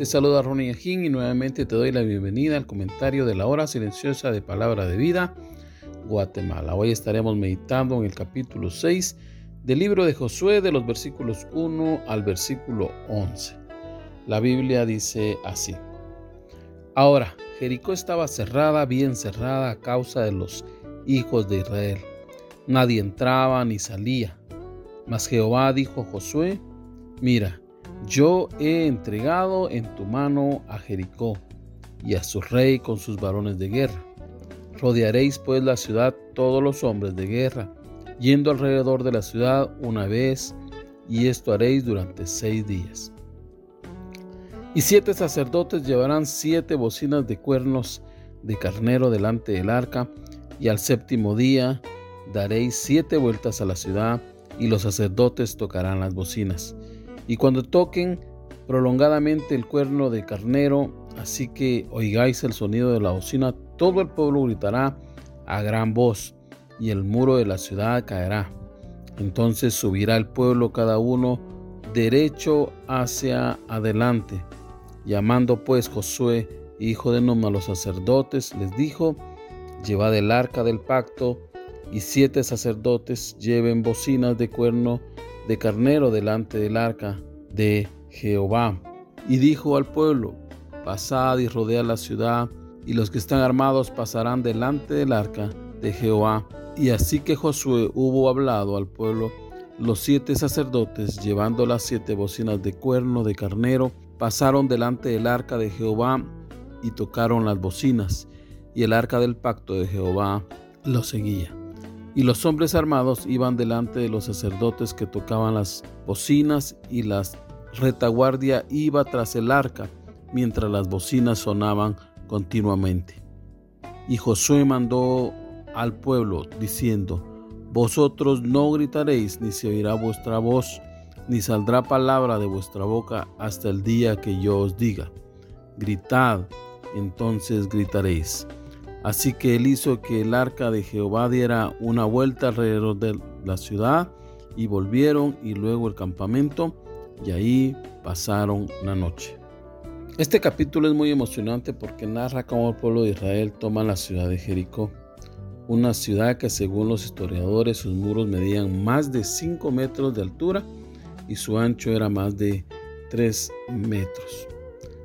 Te saluda Ronnie Ajín y nuevamente te doy la bienvenida al comentario de la hora silenciosa de Palabra de Vida, Guatemala. Hoy estaremos meditando en el capítulo 6 del libro de Josué de los versículos 1 al versículo 11. La Biblia dice así. Ahora, Jericó estaba cerrada, bien cerrada a causa de los hijos de Israel. Nadie entraba ni salía. Mas Jehová dijo a Josué, mira, yo he entregado en tu mano a Jericó y a su rey con sus varones de guerra. Rodearéis pues la ciudad todos los hombres de guerra, yendo alrededor de la ciudad una vez, y esto haréis durante seis días. Y siete sacerdotes llevarán siete bocinas de cuernos de carnero delante del arca, y al séptimo día daréis siete vueltas a la ciudad, y los sacerdotes tocarán las bocinas y cuando toquen prolongadamente el cuerno de carnero, así que oigáis el sonido de la bocina, todo el pueblo gritará a gran voz, y el muro de la ciudad caerá. Entonces subirá el pueblo cada uno derecho hacia adelante. Llamando pues Josué, hijo de Numa, a los sacerdotes, les dijo, llevad el arca del pacto, y siete sacerdotes lleven bocinas de cuerno de carnero delante del arca de Jehová. Y dijo al pueblo, pasad y rodead la ciudad, y los que están armados pasarán delante del arca de Jehová. Y así que Josué hubo hablado al pueblo, los siete sacerdotes, llevando las siete bocinas de cuerno de carnero, pasaron delante del arca de Jehová y tocaron las bocinas, y el arca del pacto de Jehová lo seguía. Y los hombres armados iban delante de los sacerdotes que tocaban las bocinas y la retaguardia iba tras el arca mientras las bocinas sonaban continuamente. Y Josué mandó al pueblo diciendo, Vosotros no gritaréis, ni se oirá vuestra voz, ni saldrá palabra de vuestra boca hasta el día que yo os diga. Gritad, entonces gritaréis. Así que él hizo que el arca de Jehová diera una vuelta alrededor de la ciudad y volvieron y luego el campamento y ahí pasaron la noche. Este capítulo es muy emocionante porque narra cómo el pueblo de Israel toma la ciudad de Jericó, una ciudad que según los historiadores sus muros medían más de 5 metros de altura y su ancho era más de 3 metros.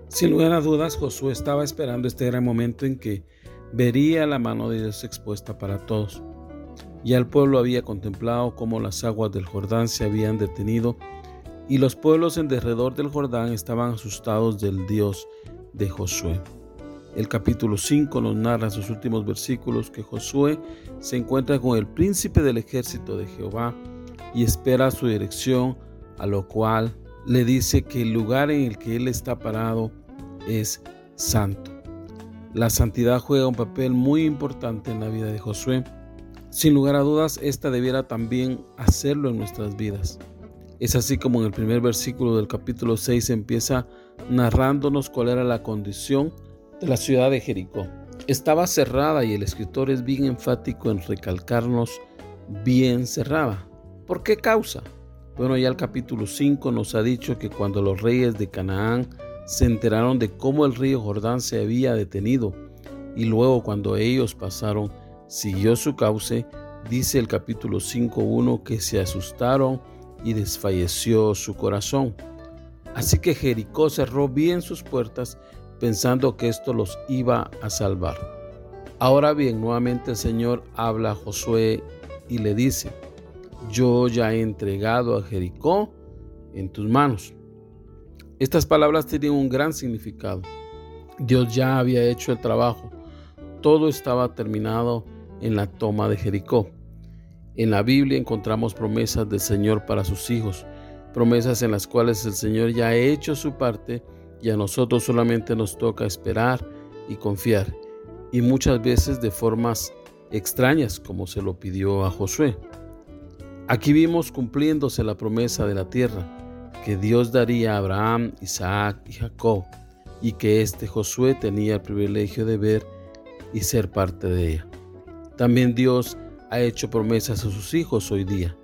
Sin lugar a dudas, Josué estaba esperando este gran momento en que vería la mano de Dios expuesta para todos. Ya el pueblo había contemplado cómo las aguas del Jordán se habían detenido y los pueblos en derredor del Jordán estaban asustados del Dios de Josué. El capítulo 5 nos narra sus últimos versículos que Josué se encuentra con el príncipe del ejército de Jehová y espera su dirección, a lo cual le dice que el lugar en el que él está parado es santo. La santidad juega un papel muy importante en la vida de Josué. Sin lugar a dudas, esta debiera también hacerlo en nuestras vidas. Es así como en el primer versículo del capítulo 6 empieza narrándonos cuál era la condición de la ciudad de Jericó. Estaba cerrada y el escritor es bien enfático en recalcarnos bien cerrada. ¿Por qué causa? Bueno, ya el capítulo 5 nos ha dicho que cuando los reyes de Canaán se enteraron de cómo el río Jordán se había detenido y luego cuando ellos pasaron siguió su cauce, dice el capítulo 5.1 que se asustaron y desfalleció su corazón. Así que Jericó cerró bien sus puertas pensando que esto los iba a salvar. Ahora bien, nuevamente el Señor habla a Josué y le dice, yo ya he entregado a Jericó en tus manos estas palabras tienen un gran significado. Dios ya había hecho el trabajo. Todo estaba terminado en la toma de Jericó. En la Biblia encontramos promesas del Señor para sus hijos, promesas en las cuales el Señor ya ha hecho su parte y a nosotros solamente nos toca esperar y confiar, y muchas veces de formas extrañas como se lo pidió a Josué. Aquí vimos cumpliéndose la promesa de la tierra que Dios daría a Abraham, Isaac y Jacob, y que este Josué tenía el privilegio de ver y ser parte de ella. También Dios ha hecho promesas a sus hijos hoy día.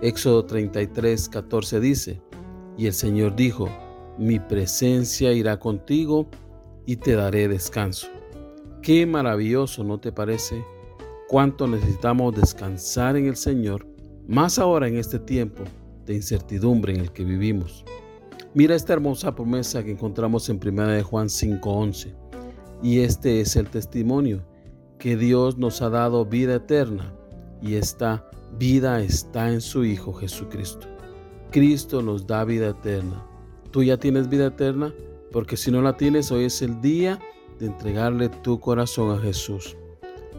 Éxodo 33, 14 dice, y el Señor dijo, mi presencia irá contigo y te daré descanso. Qué maravilloso, ¿no te parece? Cuánto necesitamos descansar en el Señor, más ahora en este tiempo de incertidumbre en el que vivimos. Mira esta hermosa promesa que encontramos en 1 de Juan 5:11. Y este es el testimonio, que Dios nos ha dado vida eterna, y esta vida está en su Hijo Jesucristo. Cristo nos da vida eterna. ¿Tú ya tienes vida eterna? Porque si no la tienes, hoy es el día de entregarle tu corazón a Jesús.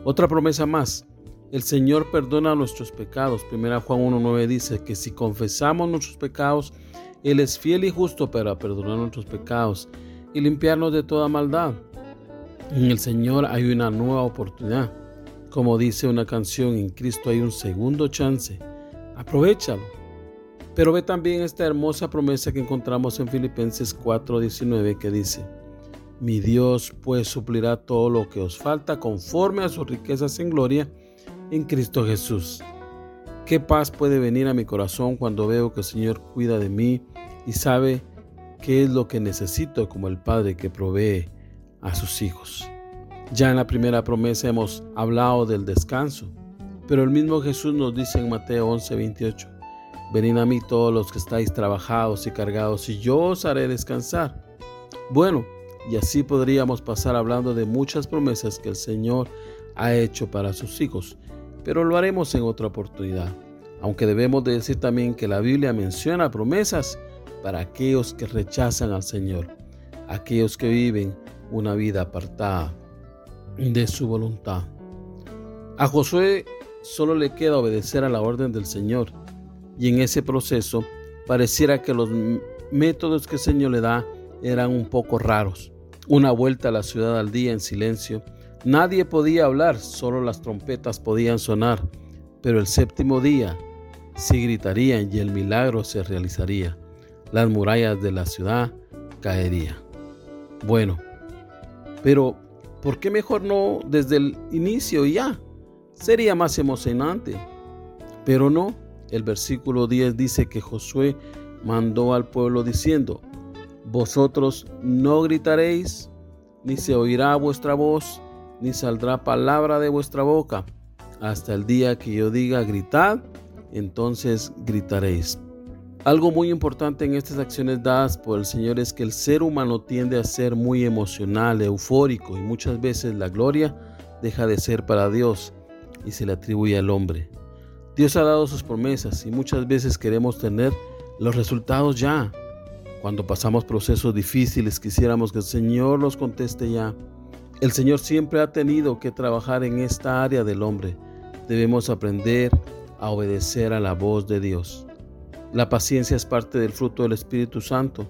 Otra promesa más. El Señor perdona nuestros pecados. Primera Juan 1.9 dice que si confesamos nuestros pecados, Él es fiel y justo para perdonar nuestros pecados y limpiarnos de toda maldad. En el Señor hay una nueva oportunidad. Como dice una canción, en Cristo hay un segundo chance. Aprovechalo. Pero ve también esta hermosa promesa que encontramos en Filipenses 4:19 que dice, mi Dios pues suplirá todo lo que os falta conforme a sus riquezas en gloria en Cristo Jesús. ¿Qué paz puede venir a mi corazón cuando veo que el Señor cuida de mí y sabe qué es lo que necesito como el Padre que provee a sus hijos? Ya en la primera promesa hemos hablado del descanso, pero el mismo Jesús nos dice en Mateo 11:28, Venid a mí todos los que estáis trabajados y cargados, y yo os haré descansar. Bueno, y así podríamos pasar hablando de muchas promesas que el Señor ha hecho para sus hijos, pero lo haremos en otra oportunidad. Aunque debemos de decir también que la Biblia menciona promesas para aquellos que rechazan al Señor, aquellos que viven una vida apartada de su voluntad. A Josué solo le queda obedecer a la orden del Señor y en ese proceso pareciera que los métodos que el Señor le da eran un poco raros. Una vuelta a la ciudad al día en silencio. Nadie podía hablar, solo las trompetas podían sonar. Pero el séptimo día sí gritarían y el milagro se realizaría. Las murallas de la ciudad caerían. Bueno, pero ¿por qué mejor no desde el inicio ya? Sería más emocionante. Pero no, el versículo 10 dice que Josué mandó al pueblo diciendo, Vosotros no gritaréis, ni se oirá vuestra voz, ni saldrá palabra de vuestra boca, hasta el día que yo diga gritad, entonces gritaréis. Algo muy importante en estas acciones dadas por el Señor es que el ser humano tiende a ser muy emocional, eufórico y muchas veces la gloria deja de ser para Dios y se le atribuye al hombre. Dios ha dado sus promesas y muchas veces queremos tener los resultados ya. Cuando pasamos procesos difíciles quisiéramos que el Señor nos conteste ya. El Señor siempre ha tenido que trabajar en esta área del hombre. Debemos aprender a obedecer a la voz de Dios. La paciencia es parte del fruto del Espíritu Santo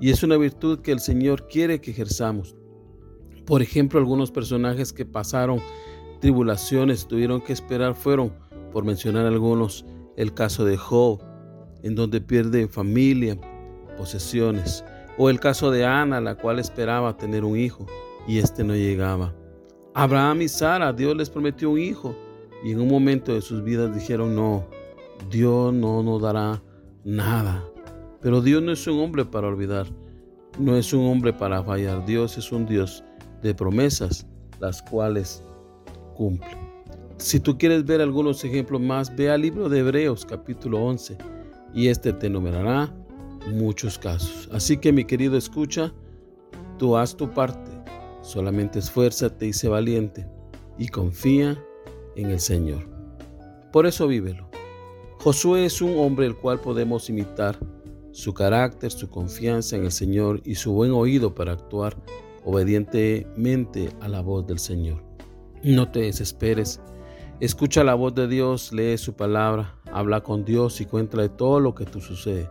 y es una virtud que el Señor quiere que ejerzamos. Por ejemplo, algunos personajes que pasaron tribulaciones, tuvieron que esperar, fueron por mencionar algunos, el caso de Job, en donde pierde familia, posesiones, o el caso de Ana, la cual esperaba tener un hijo y este no llegaba. Abraham y Sara, Dios les prometió un hijo y en un momento de sus vidas dijeron, no, Dios no nos dará nada. Pero Dios no es un hombre para olvidar, no es un hombre para fallar, Dios es un Dios de promesas, las cuales cumple. Si tú quieres ver algunos ejemplos más, ve al libro de Hebreos capítulo 11 y este te enumerará muchos casos. Así que mi querido escucha, tú haz tu parte, solamente esfuérzate y sé valiente y confía en el Señor. Por eso vívelo. Josué es un hombre el cual podemos imitar su carácter, su confianza en el Señor y su buen oído para actuar obedientemente a la voz del Señor. No te desesperes Escucha la voz de Dios, lee su palabra, habla con Dios y cuéntale todo lo que tú sucede.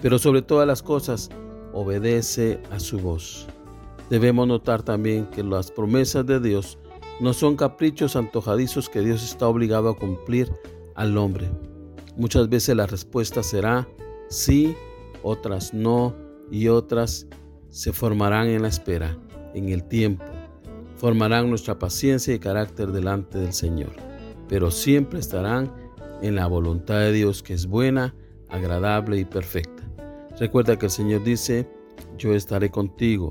Pero sobre todas las cosas, obedece a su voz. Debemos notar también que las promesas de Dios no son caprichos antojadizos que Dios está obligado a cumplir al hombre. Muchas veces la respuesta será sí, otras no y otras se formarán en la espera, en el tiempo. Formarán nuestra paciencia y carácter delante del Señor, pero siempre estarán en la voluntad de Dios que es buena, agradable y perfecta. Recuerda que el Señor dice, yo estaré contigo